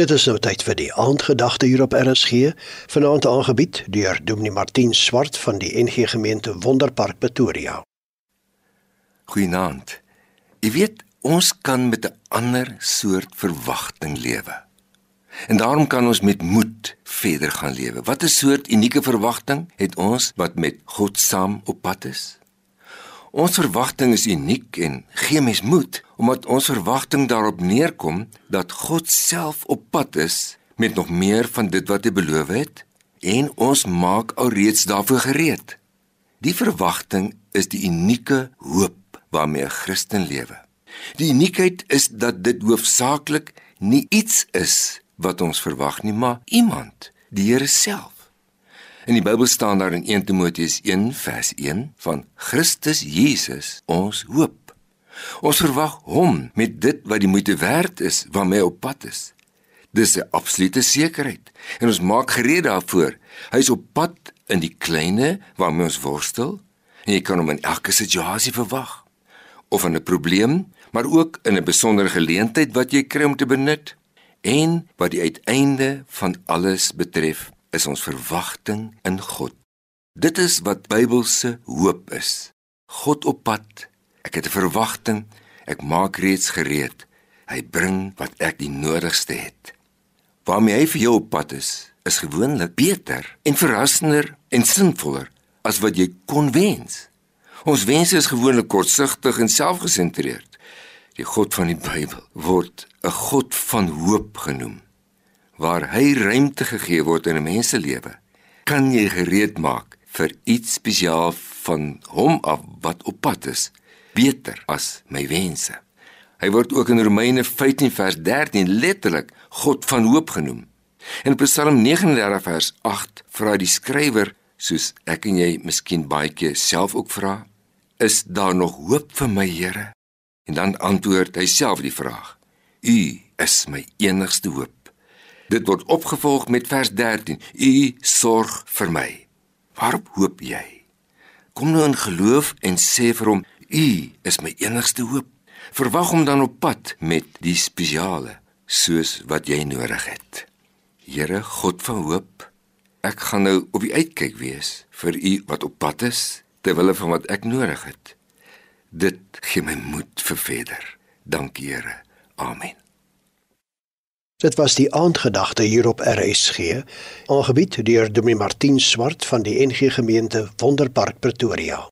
Dit is nou tyd vir die aandgedagte hier op RSG, vanaand aangebied deur Dominee Martin Swart van die NG Gemeente Wonderpark Pretoria. Goeienaand. Jy weet, ons kan met 'n ander soort verwagting lewe. En daarom kan ons met moed verder gaan lewe. Wat 'n soort unieke verwagting het ons wat met God saam op pad is? Ons verwagting is uniek en gee mens moed omdat ons verwagting daarop neerkom dat God self op pad is met nog meer van dit wat hy beloof het en ons maak alreeds daarvoor gereed. Die verwagting is die unieke hoop waarmee 'n Christen lewe. Die uniekheid is dat dit hoofsaaklik nie iets is wat ons verwag nie, maar iemand, die Here self. In die Bybel staan daar in 1 Timoteus 1 vers 1 van Christus Jesus ons hoop. Ons verwag hom met dit wat die moeite werd is waarmee op pad is. Dis 'n absolute sekerheid en ons maak gereed daarvoor. Hy is op pad in die kleinste waarmee ons worstel en jy kan hom in elke situasie verwag. Of in 'n probleem, maar ook in 'n besondere geleentheid wat jy kry om te benut en wat die uiteinde van alles betref is ons verwagting in God. Dit is wat Bybelse hoop is. God op pad. Ek het 'n verwagting. Ek maak reeds gereed. Hy bring wat ek die nodigste het. Waarmee hy vir jou op pad is, is gewoonlik beter en verrassender en sinvoller as wat jy kon wens. Ons wense is gewoonlik kortsigtig en selfgesentreerd. Die God van die Bybel word 'n God van hoop genoem waar hy ruimte gegee word in 'n mens se lewe, kan jy gereed maak vir iets spesiaal van hom af wat op pad is, beter as my wense. Hy word ook in Romeine 15 vers 13 letterlik God van hoop genoem. En in Psalm 39 vers 8 vra die skrywer, soos ek en jy miskien baie keer self ook vra, is daar nog hoop vir my Here? En dan antwoord hy self die vraag: U is my enigste hoop. Dit word opgevolg met vers 13. U sorg vir my. Waarop hoop jy? Kom nou in geloof en sê vir hom, U is my enigste hoop. Verwag hom dan op pad met die spesiale soos wat jy nodig het. Here God van hoop, ek gaan nou op die uitkyk wees vir U wat op pad is ter wille van wat ek nodig het. Dit gee my moed vir verder. Dankie Here. Amen. Dit was die aandgedagte hier op RSG, aangebied deur Dominee Martin Swart van die NG Gemeente Wonderpark Pretoria.